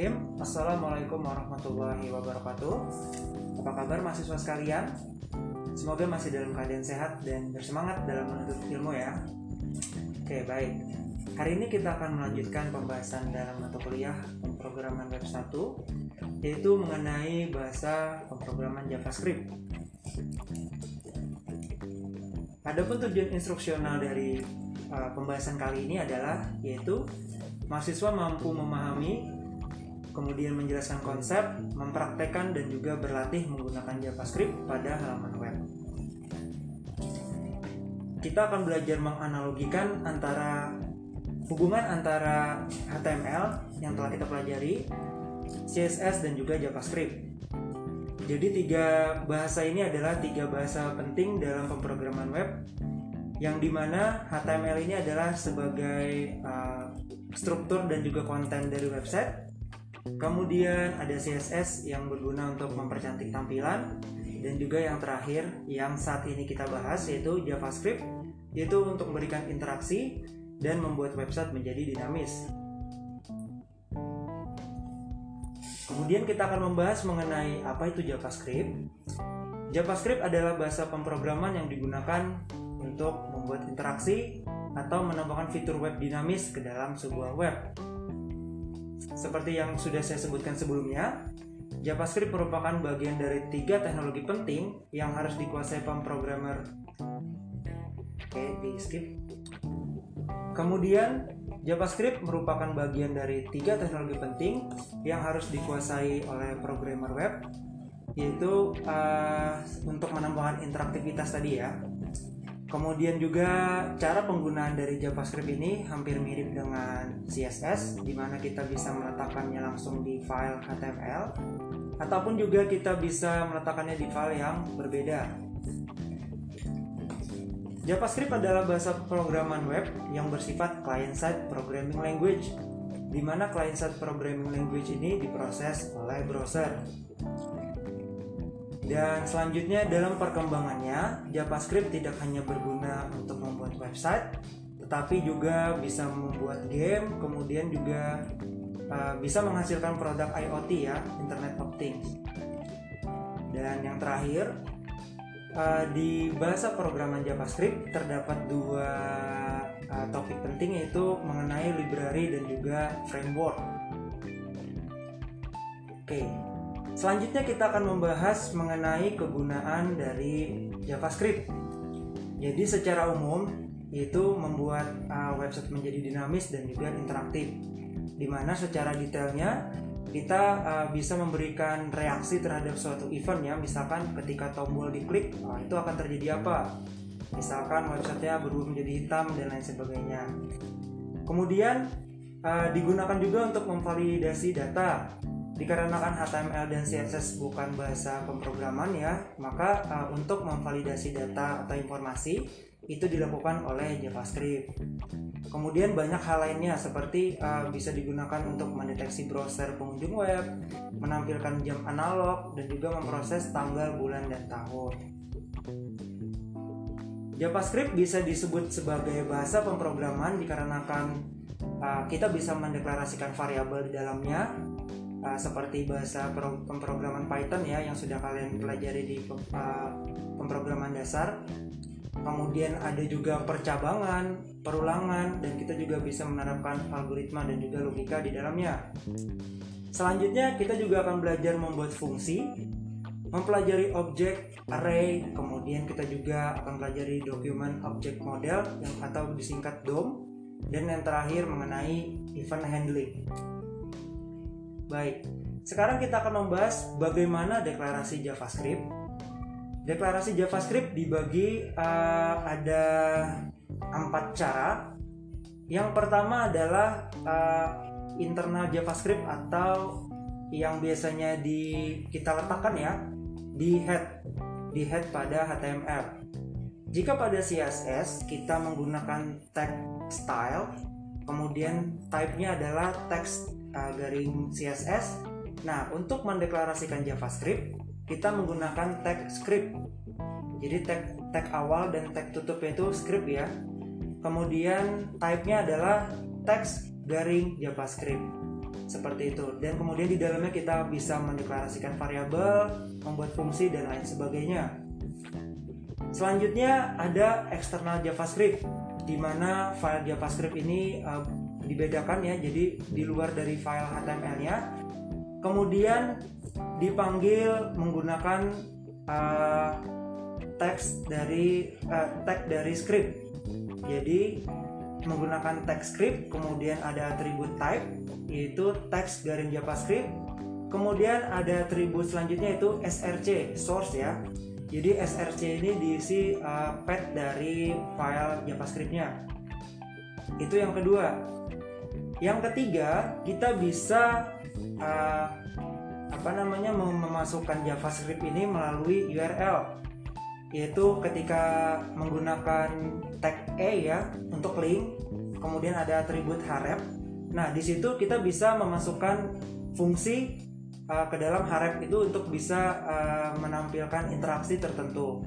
Bismillahirrahmanirrahim. Assalamualaikum warahmatullahi wabarakatuh. Apa kabar mahasiswa sekalian? Semoga masih dalam keadaan sehat dan bersemangat dalam menuntut ilmu ya. Oke baik. Hari ini kita akan melanjutkan pembahasan dalam mata kuliah pemrograman web 1 Yaitu mengenai bahasa pemrograman JavaScript. Adapun tujuan instruksional dari uh, pembahasan kali ini adalah yaitu mahasiswa mampu memahami, kemudian menjelaskan konsep, mempraktekkan dan juga berlatih menggunakan JavaScript pada halaman web. Kita akan belajar menganalogikan antara hubungan antara HTML yang telah kita pelajari, CSS dan juga JavaScript. Jadi tiga bahasa ini adalah tiga bahasa penting dalam pemrograman web yang di mana HTML ini adalah sebagai uh, struktur dan juga konten dari website. Kemudian ada CSS yang berguna untuk mempercantik tampilan dan juga yang terakhir yang saat ini kita bahas yaitu JavaScript yaitu untuk memberikan interaksi dan membuat website menjadi dinamis. Kemudian kita akan membahas mengenai apa itu JavaScript. JavaScript adalah bahasa pemrograman yang digunakan untuk membuat interaksi atau menambahkan fitur web dinamis ke dalam sebuah web. Seperti yang sudah saya sebutkan sebelumnya, JavaScript merupakan bagian dari tiga teknologi penting yang harus dikuasai pemrogramer. Oke, di skip. Kemudian, JavaScript merupakan bagian dari tiga teknologi penting yang harus dikuasai oleh programmer web, yaitu uh, untuk menambahkan interaktivitas tadi ya, Kemudian juga cara penggunaan dari JavaScript ini hampir mirip dengan CSS di mana kita bisa meletakkannya langsung di file HTML ataupun juga kita bisa meletakkannya di file yang berbeda. JavaScript adalah bahasa pemrograman web yang bersifat client-side programming language di mana client-side programming language ini diproses oleh browser. Dan selanjutnya dalam perkembangannya, JavaScript tidak hanya berguna untuk membuat website, tetapi juga bisa membuat game, kemudian juga uh, bisa menghasilkan produk IoT ya, Internet of Things. Dan yang terakhir, uh, di bahasa programan JavaScript terdapat dua uh, topik penting yaitu mengenai library dan juga framework. Oke, okay. Selanjutnya kita akan membahas mengenai kegunaan dari JavaScript. Jadi secara umum itu membuat uh, website menjadi dinamis dan juga interaktif. Di mana secara detailnya kita uh, bisa memberikan reaksi terhadap suatu event ya, misalkan ketika tombol diklik, oh, itu akan terjadi apa? Misalkan websitenya berubah menjadi hitam dan lain sebagainya. Kemudian uh, digunakan juga untuk memvalidasi data dikarenakan HTML dan CSS bukan bahasa pemrograman ya, maka uh, untuk memvalidasi data atau informasi itu dilakukan oleh JavaScript. Kemudian banyak hal lainnya seperti uh, bisa digunakan untuk mendeteksi browser pengunjung web, menampilkan jam analog dan juga memproses tanggal, bulan dan tahun. JavaScript bisa disebut sebagai bahasa pemrograman dikarenakan uh, kita bisa mendeklarasikan variabel di dalamnya uh, seperti bahasa pemrograman Python ya yang sudah kalian pelajari di uh, pemrograman dasar. Kemudian ada juga percabangan, perulangan, dan kita juga bisa menerapkan algoritma dan juga logika di dalamnya. Selanjutnya kita juga akan belajar membuat fungsi, mempelajari objek, array, kemudian kita juga akan pelajari dokumen object model yang atau disingkat DOM, dan yang terakhir mengenai event handling. Baik, sekarang kita akan membahas bagaimana deklarasi JavaScript. Deklarasi JavaScript dibagi uh, ada empat cara. Yang pertama adalah uh, internal JavaScript atau yang biasanya di kita letakkan ya di head di head pada HTML. Jika pada CSS kita menggunakan tag style, kemudian type-nya adalah text uh, garing CSS. Nah, untuk mendeklarasikan JavaScript, kita menggunakan tag script. Jadi tag tag awal dan tag tutup itu script ya. Kemudian type-nya adalah text garing JavaScript. seperti itu dan kemudian di dalamnya kita bisa mendeklarasikan variabel membuat fungsi dan lain sebagainya selanjutnya ada eksternal JavaScript di mana file JavaScript ini uh, dibedakan ya jadi di luar dari file HTML-nya kemudian dipanggil menggunakan uh, teks dari uh, tag dari script. Jadi menggunakan tag script kemudian ada atribut type yaitu text garing JavaScript. Kemudian ada atribut selanjutnya itu src source ya. Jadi src ini diisi uh, path dari file JavaScriptnya. Itu yang kedua yang ketiga kita bisa uh, apa namanya memasukkan JavaScript ini melalui URL yaitu ketika menggunakan tag e ya untuk link kemudian ada atribut harep nah di situ kita bisa memasukkan fungsi uh, ke dalam harep itu untuk bisa uh, menampilkan interaksi tertentu.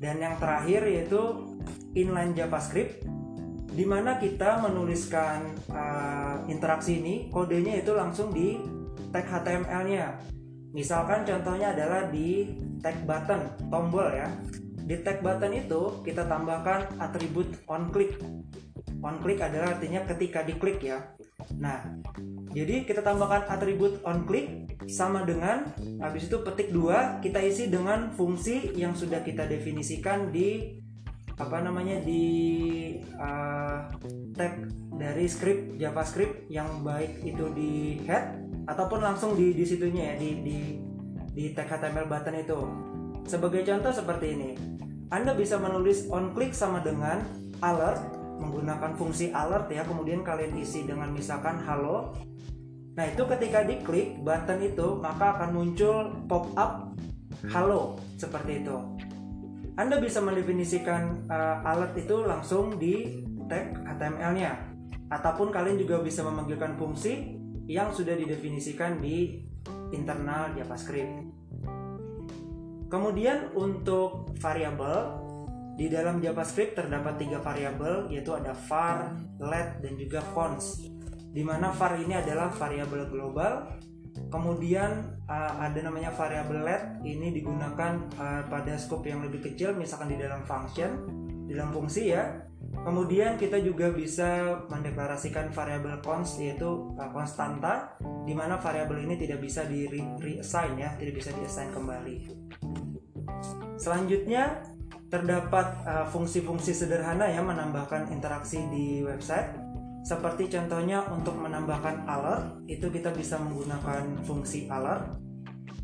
Dan yang terakhir yaitu inline JavaScript di mana kita menuliskan uh, interaksi ini kodenya itu langsung di tag HTML-nya. Misalkan contohnya adalah di tag button tombol ya. Di tag button itu kita tambahkan atribut on click. On click adalah artinya ketika diklik ya. Nah, jadi kita tambahkan atribut on click sama dengan habis itu petik dua kita isi dengan fungsi yang sudah kita definisikan di apa namanya di uh, tag dari script JavaScript yang baik itu di head ataupun langsung di di situnya ya di di di tag HTML button itu. Sebagai contoh seperti ini. Anda bisa menulis on click sama dengan alert menggunakan fungsi alert ya kemudian kalian isi dengan misalkan halo nah itu ketika diklik button itu maka akan muncul pop up halo seperti itu anda bisa mendefinisikan uh, alert itu langsung di tag HTML-nya ataupun kalian juga bisa memanggilkan fungsi yang sudah didefinisikan di internal JavaScript. Kemudian untuk variabel di dalam JavaScript terdapat tiga variabel yaitu ada var, let, dan juga cons. Di mana var ini adalah variabel global, kemudian uh, ada namanya variabel let ini digunakan uh, pada scope yang lebih kecil, misalkan di dalam function, di dalam fungsi ya. Kemudian kita juga bisa mendeklarasikan variabel cons yaitu uh, konstanta, di mana variabel ini tidak bisa di reassign ya, tidak bisa diassign kembali. Selanjutnya Terdapat fungsi-fungsi uh, sederhana yang menambahkan interaksi di website. Seperti contohnya untuk menambahkan alert, itu kita bisa menggunakan fungsi alert.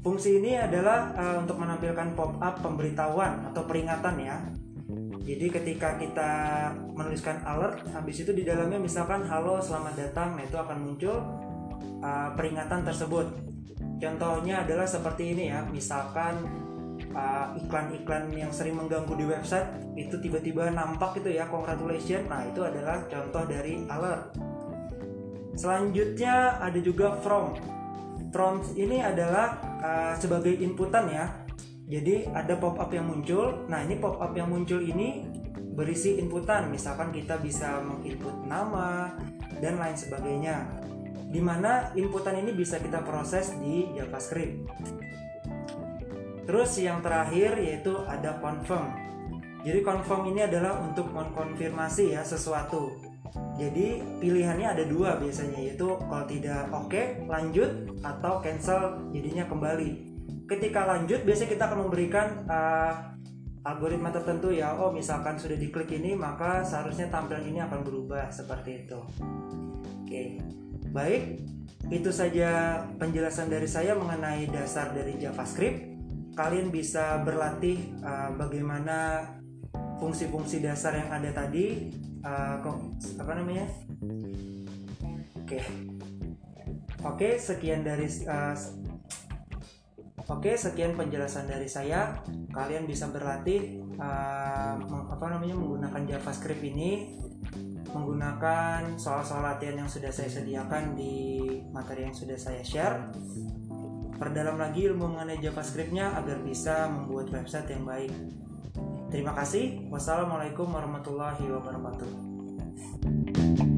Fungsi ini adalah uh, untuk menampilkan pop-up pemberitahuan atau peringatan ya. Jadi ketika kita menuliskan alert, habis itu di dalamnya misalkan halo selamat datang, nah itu akan muncul uh, peringatan tersebut. Contohnya adalah seperti ini ya, misalkan uh, iklan-iklan yang sering mengganggu di website itu tiba-tiba nampak itu ya congratulations. Nah itu adalah contoh dari alert. Selanjutnya ada juga from. From ini adalah uh, sebagai inputan ya. Jadi ada pop up yang muncul. Nah ini pop up yang muncul ini berisi inputan. Misalkan kita bisa menginput nama dan lain sebagainya. Di mana inputan ini bisa kita proses di JavaScript Terus yang terakhir yaitu ada confirm. Jadi confirm ini adalah untuk mengkonfirmasi ya sesuatu. Jadi pilihannya ada dua biasanya yaitu kalau tidak oke okay, lanjut atau cancel jadinya kembali. Ketika lanjut biasanya kita akan memberikan uh, algoritma tertentu ya. Oh misalkan sudah diklik ini maka seharusnya tampilan ini akan berubah seperti itu. Oke. Okay. Baik, itu saja penjelasan dari saya mengenai dasar dari JavaScript kalian bisa berlatih uh, bagaimana fungsi-fungsi dasar yang ada tadi uh, apa namanya? Oke. Okay. oke okay, sekian dari uh, oke sekian penjelasan dari saya. Kalian bisa berlatih uh, apa namanya menggunakan JavaScript ini menggunakan soal-soal latihan yang sudah saya sediakan di materi yang sudah saya share perdalam lagi ilmu mengenai JavaScriptnya agar bisa membuat website yang baik. Terima kasih. Wassalamualaikum warahmatullahi wabarakatuh.